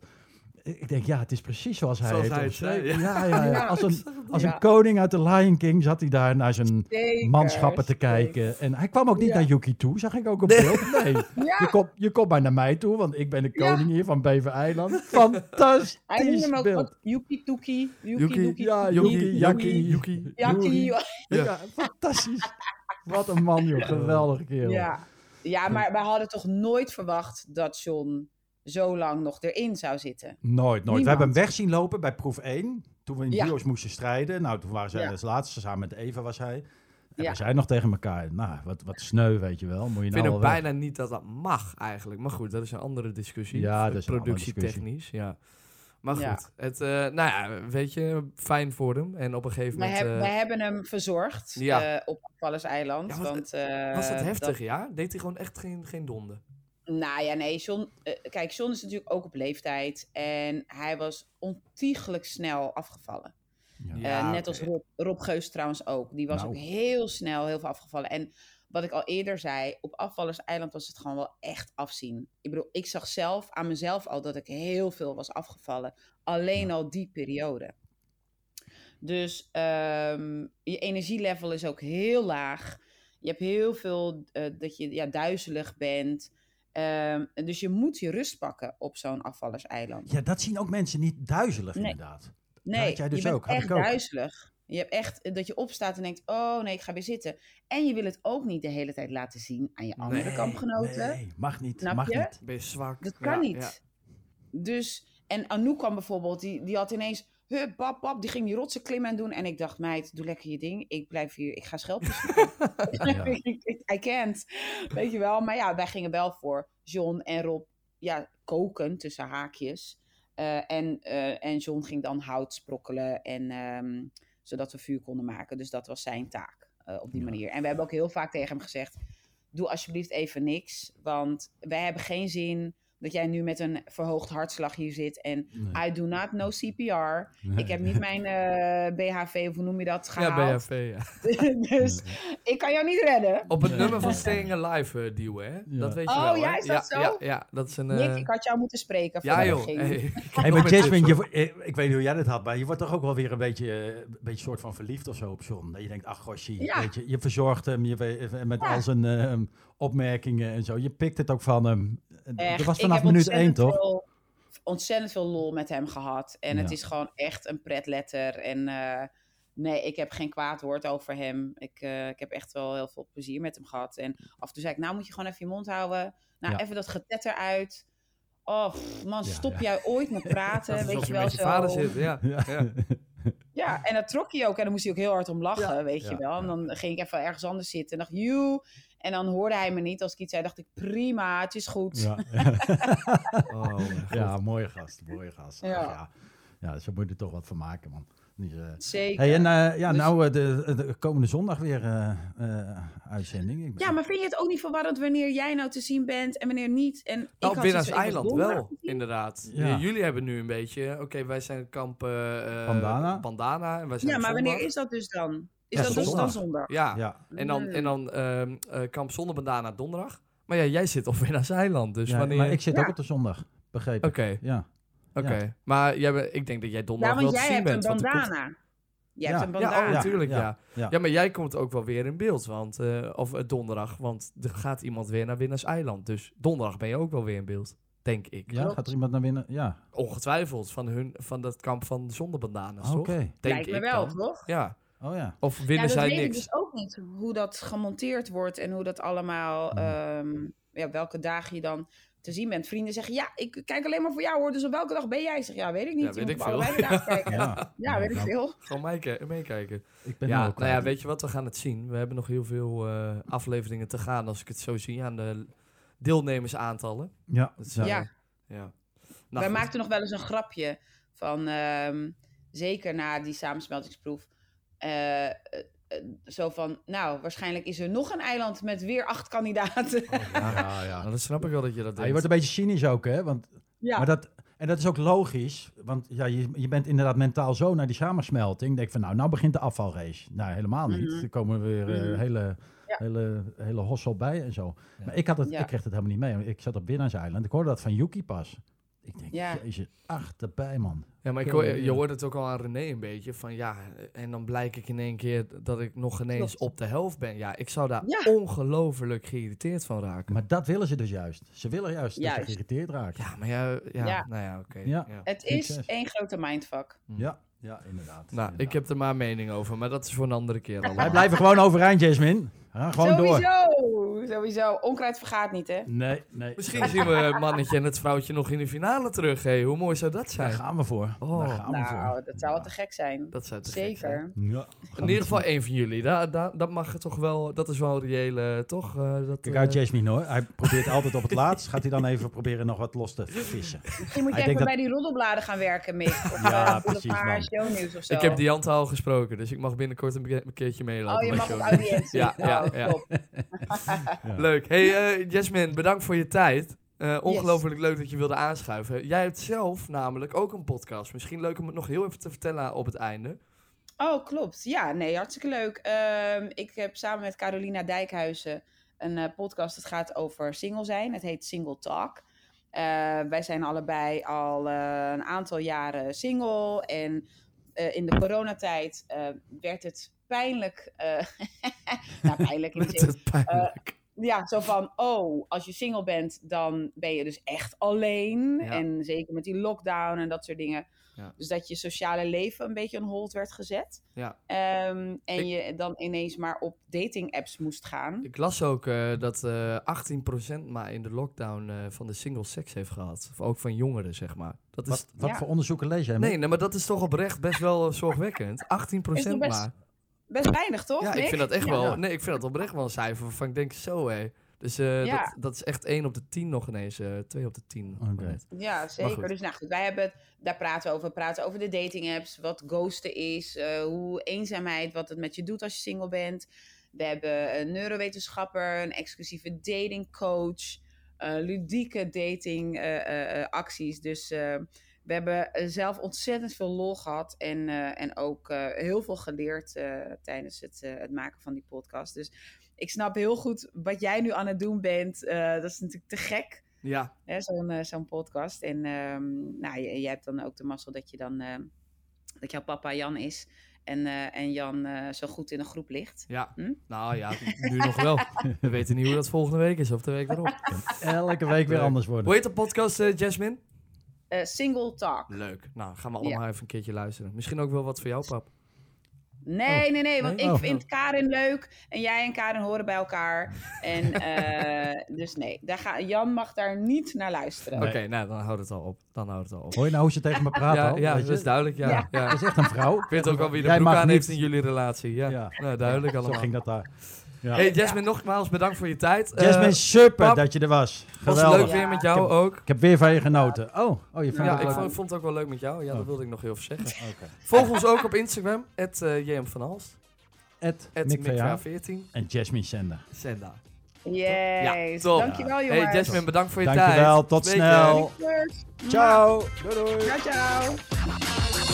Ik denk, ja, het is precies zoals hij Zoals het zei, Ja, ja, ja. Ja, Als, een, als een koning uit de Lion King zat hij daar naar zijn Zeker, manschappen te kijken. En hij kwam ook niet Ja. naar Yuki toe, zag ik ook op Nee. beeld. Nee, Ja, je, komt, je komt maar naar mij toe, want ik ben de Ja. koning hier van Bever Eiland. Fantastisch hij noemde hem ook beeld. wat Yuki Tuki. Yuki, Yuki, Yuki, ja, Yuki, Yuki, Yuki. Ja, Ja. fantastisch. Wat een man, joh. Geweldige kerel. Ja. ja, maar wij hadden toch nooit verwacht dat John zo lang nog erin zou zitten. Nooit, nooit. We hebben hem weg zien lopen bij proef 1. Toen we in Ja. duo's moesten strijden. Nou, toen waren zij Ja. als laatste. Samen met Eva was hij. En Ja. we zeiden nog tegen elkaar. Nou, wat, wat sneu, weet je wel. Moet je Ik nou vind ook weg? bijna niet dat dat mag eigenlijk. Maar goed, dat is een andere discussie. Ja, dat is Productietechnisch, ja. Maar goed, Ja. het, eh, nou ja, weet je, fijn voor hem. En op een gegeven moment... heb- eh, wij hebben hem verzorgd Ja. eh, op Valles-eiland. Ja, was- want, eh, was dat dat- heftig, ja? Deed hij gewoon echt geen, geen donder? Nou ja, nee, John, eh, kijk, John is natuurlijk ook op leeftijd. En hij was ontiegelijk snel afgevallen. Ja. Eh, Ja, net als. Rob, Rob Geus trouwens ook. Die was Nou. ook heel snel heel veel afgevallen. En wat ik al eerder zei, op Afvallerseiland was het gewoon wel echt afzien. Ik bedoel, ik zag zelf aan mezelf al dat ik heel veel was afgevallen. Alleen al die periode. Dus ehm, je energielevel is ook heel laag. Je hebt heel veel eh, dat je ja, duizelig bent. Ehm, dus je moet je rust pakken op zo'n afvallerseiland. Ja, dat zien ook mensen niet duizelig, Nee. inderdaad. Nee, had jij dus je bent ook, echt ook. duizelig. Je hebt echt eh, dat je opstaat en denkt, oh nee, ik ga weer zitten. En je wil het ook niet de hele tijd laten zien aan je andere Nee, kampgenoten. Nee, mag niet. Snap mag je? niet. Ben je zwak? Dat kan Ja, niet. ja. Dus, en Anouk kwam bijvoorbeeld, die, die had ineens, hup, pap, pap, die ging die rotsen klimmen en doen. En ik dacht, meid, doe lekker je ding. Ik blijf hier, ik ga schelpjes. Ja. I can't. Weet je wel. Maar ja, wij gingen wel voor John en Rob, ja, koken tussen haakjes. Eh, en, eh, en John ging dan hout sprokkelen, en, ehm, zodat we vuur konden maken. Dus dat was zijn taak eh, op die Ja. manier. En we hebben ook heel vaak tegen hem gezegd: Doe alsjeblieft even niks. Want wij hebben geen zin dat jij nu met een verhoogd hartslag hier zit. En Nee. I do not know CPR. Nee. Ik heb niet mijn eh, BHV, of hoe noem je dat, Ja, gehaald. BHV, ja. dus ik kan jou niet redden. Op het Nee. nummer van Staying Alive duwen, hè? Ja. Dat weet je Oh, wel, ja, hè? is dat ja, zo? Ja, ja, dat is een... eh, Nick, ik had jou moeten spreken. ja, voordat joh. ging. Hey, ik Hey, maar Jasmine, je, ik weet niet hoe jij dit had, maar je wordt toch ook wel weer een beetje, een beetje soort van verliefd of zo op John. Dat je denkt, ach Ja. weet je, je verzorgt hem je, met Ja. al zijn opmerkingen en zo. Je pikt het ook van hem. Echt, Dat was ik vanaf heb minuut één, ontzettend toch? veel- ontzettend veel lol met hem gehad. En het is gewoon echt een pretletter. En eh, nee, ik heb geen kwaad woord over hem. Ik, eh, ik heb echt wel heel veel plezier met hem gehad. En af en toe zei ik, nou moet je gewoon even je mond houden. Nou, Ja. even dat getetter uit. Oh, man, stop ja. jij ooit met praten? Weet je wel met je zo. vader zit, ja. Ja. ja. Ja, en dat trok hij ook. En dan moest hij ook heel hard om lachen, Ja. weet je Ja, wel. En dan ging ik even ergens anders zitten en dacht, joe. En dan hoorde hij me niet. Als ik iets zei, dacht ik, prima, het is goed. Ja, Oh, mijn god. ja mooie gast, mooie gast. Ja. Ja. Ja. ja, zo moet je er toch wat van maken, man. Dus, eh, Zeker. hey, en eh, ja, Dus- nou, eh, de, de komende zondag weer eh, eh, uitzending. Ik ben- Ja, maar vind je het ook niet verwarrend wanneer jij nou te zien bent en wanneer niet? En ik Nou, Eiland wel, inderdaad. Ja. Jullie hebben nu een beetje, oké, wij zijn kamp Bandana. Bandana en wij zijn Ja, maar wanneer is dat dus dan? Is Ja, dat dus zondag. dan zondag? Ja, ja. en dan, en dan ehm, eh, kamp zonder Bandana donderdag. Maar ja, jij zit op Winnaars Eiland, dus Ja, wanneer... Maar ik zit Ja. ook op de zondag, begreep ik. Oké, Ja. oké. Ja. Maar jij, ik denk dat jij Ja, donderdag want wel te jij zien hebt een bent. want er komt- bandana. Jij Ja. hebt een Ja, bandana. oh, natuurlijk, ja. Ja, ja. ja. maar jij komt ook wel weer in beeld, want, eh, of eh, donderdag, want er gaat iemand weer naar Winnaars Eiland. Dus donderdag ben je ook wel weer in beeld, denk ik. Ja, Klopt. gaat er iemand naar binnen? Ja, Ongetwijfeld, van, hun, van dat kamp van zonder bandana's, oké. toch? Denk Lijkt me ik wel, dan. toch? Ja, Oh ja. of Ja, winnen dat zij weet niks. ik dus ook niet. Hoe dat gemonteerd wordt en hoe dat allemaal... Hmm. ehm, ja, welke dagen je dan te zien bent. Vrienden zeggen, ja, ik kijk alleen maar voor jou hoor. Dus op welke dag ben jij? Ik zeg, ja, weet ik niet. Ja, weet ik veel. kijken. Ja, Ja, weet ik veel. Gewoon meeke- meekijken. Ik ben Ja, ook nou ja, weet je wat, we gaan het zien. We hebben nog heel veel eh, afleveringen te gaan, als ik het zo zie, aan de deelnemersaantallen. Ja, Dat ja. eh, Ja. ja. Nou, Wij goed. maakten nog wel eens een grapje van, ehm, zeker na die samensmeltingsproef, eh, eh, eh, zo van, nou, waarschijnlijk is er nog een eiland met weer acht kandidaten. Ja, ja, ja. Nou, dan snap ik wel dat je dat Ja, je wordt een beetje cynisch ook, hè? Want, ja. maar dat, en dat is ook logisch, want ja, je, je bent inderdaad mentaal zo naar die samensmelting. Denk van, nou, nou begint de afvalrace. Nou, helemaal niet. Mhm. Er komen weer Mhm. hele, Ja. hele, hele hossel bij en zo. Ja. Maar ik, had het, Ja. ik kreeg het helemaal niet mee. Ik zat op Winnaarseiland. Ik hoorde dat van Yuki pas. Ik denk, Ja. jezus, achterbij, man. Ja, maar ik hoor, je hoort het ook al aan René een beetje. Van ja, en dan blijk ik in één keer dat ik nog ineens Klopt. op de helft ben. Ja, ik zou daar Ja. ongelooflijk geïrriteerd van raken. Maar dat willen ze dus juist. Ze willen juist, dat je geïrriteerd raakt. ja, maar ja, ja, Ja. nou ja, oké. Ja. ja. Het is één grote mindfuck. Ja, ja inderdaad. Nou, ik heb er maar een mening over, maar dat is voor een andere keer allemaal. Wij blijven gewoon overeind, Jasmine. Ja, gewoon door. Sowieso. Onkruid vergaat niet, hè? Nee, nee. Misschien zien we het mannetje en het vrouwtje nog in de finale terug. Hey, hoe mooi zou dat Daar zijn? gaan we voor. Oh. Daar gaan we Nou, voor. dat zou wel te gek zijn. Dat zou te gek zijn. Zeker. Ja. In ieder geval één van jullie. Dat, mag toch wel. Dat is wel een reële, toch? Eh, dat, Kijk eh, uit, Jasmine hoor. Hij probeert altijd op het laatst. Gaat hij dan even proberen nog wat los te vissen? Misschien moet je Hij even bij die roddelbladen gaan werken, Mick. Of Ja, uh, precies, shownieuws of zo. ik heb Diante al gesproken, dus ik mag binnenkort een, keertje meelopen. Oh, je mag op audiëntie. Ja, ja, Oh, ja. Leuk. Hey, eh Jasmine, bedankt voor je tijd. Eh, ongelooflijk leuk dat je wilde aanschuiven. Jij hebt zelf namelijk ook een podcast. Misschien leuk om het nog heel even te vertellen op het einde. Oh, klopt. Ja, nee, hartstikke leuk. Ehm, ik heb samen met Carolina Dijkhuizen een eh, podcast. Het gaat over single zijn. Het heet Single Talk. Wij zijn allebei al een aantal jaren single. En in de coronatijd werd het pijnlijk. nou, pijnlijk zin. het pijnlijk. Ja, zo van, oh, als je single bent, dan ben je dus echt alleen. Ja. En zeker met die lockdown en dat soort dingen. Ja. Dus dat je sociale leven een beetje on hold werd gezet. ja. Ehm, en Ik- je dan ineens maar op dating apps moest gaan. Ik las ook eh, dat eh 18% maar in de lockdown eh, van de single seks heeft gehad. Of ook van jongeren, zeg maar. Dat is, Wat, voor onderzoeken lees jij? nee, nee, maar dat is toch oprecht best wel zorgwekkend. 18% Is nog best maar. Best weinig, toch? Ja, ik vind dat echt Ja. wel. Nee, ik vind dat oprecht wel een cijfer waarvan ik denk zo hé. Dus eh, Ja. dat, dat is echt 1 op de 10 nog ineens. eh 2 op de 10. nog Oké. net. Ja, zeker. Dus nou goed, wij hebben het, daar praten we over. We praten over de dating apps, wat ghosten is, eh, hoe eenzaamheid, wat het met je doet als je single bent. We hebben een neurowetenschapper, een exclusieve datingcoach, eh ludieke dating eh, eh, eh, acties. Dus eh, we hebben eh, zelf ontzettend veel lol gehad en, eh, en ook eh, heel veel geleerd eh, tijdens het, eh, het maken van die podcast. Dus ik snap heel goed wat jij nu aan het doen bent. Eh, dat is natuurlijk te gek. Ja, Hè, zo'n zo'n podcast. En ehm, nou, je, je hebt dan ook de mazzel dat je dan dat jouw papa Jan is. En, eh, en Jan eh, zo goed in een groep ligt. ja. Hm? Nou ja, nu nog wel. We weten niet hoe dat volgende week is of de week erop. Elke week weer anders worden. Hoe heet de podcast, eh, Jasmine? Eh, single talk. Leuk. Nou, gaan we allemaal even een keertje luisteren. Misschien ook wel wat voor jou, pap. Nee, nee, nee, want Nee? ik Oh. vind Karin leuk en jij en Karin horen bij elkaar. En eh, dus nee, daar ga, Jan mag daar niet naar luisteren. Oké, nou, dan houdt het al op. Dan houdt het al op. Hoor je nou hoe ze tegen me praat ja, al? ja dat is duidelijk, ja. Ja. ja. Dat is echt een vrouw. Ik weet ook wel wie de broek aan niet- heeft in jullie relatie. Ja, Ja. Nou, duidelijk Zo allemaal. ging dat daar. Ja. Hey Jasmine, nogmaals bedankt voor je tijd. Eh, Jasmine, super pap, dat je er was. was Geweldig. leuk weer met jou Ik heb- ook. Ik heb weer van je genoten. Oh, oh je vindt Ja, het ik leuk. vond, vond het ook wel leuk met jou. Ja, dat Oh. wilde ik nog heel even zeggen. Oké. Volg ons ook op Instagram, at uh, JM van Hals, Ed, at Nick VH MikVH14, en Jasmine Sender. Senda. Yes, top. dankjewel jongens. Hey Jasmine, bedankt voor je tijd. Dankjewel, tot Spreken. snel. Ciao. Doei doei. Ciao, ciao.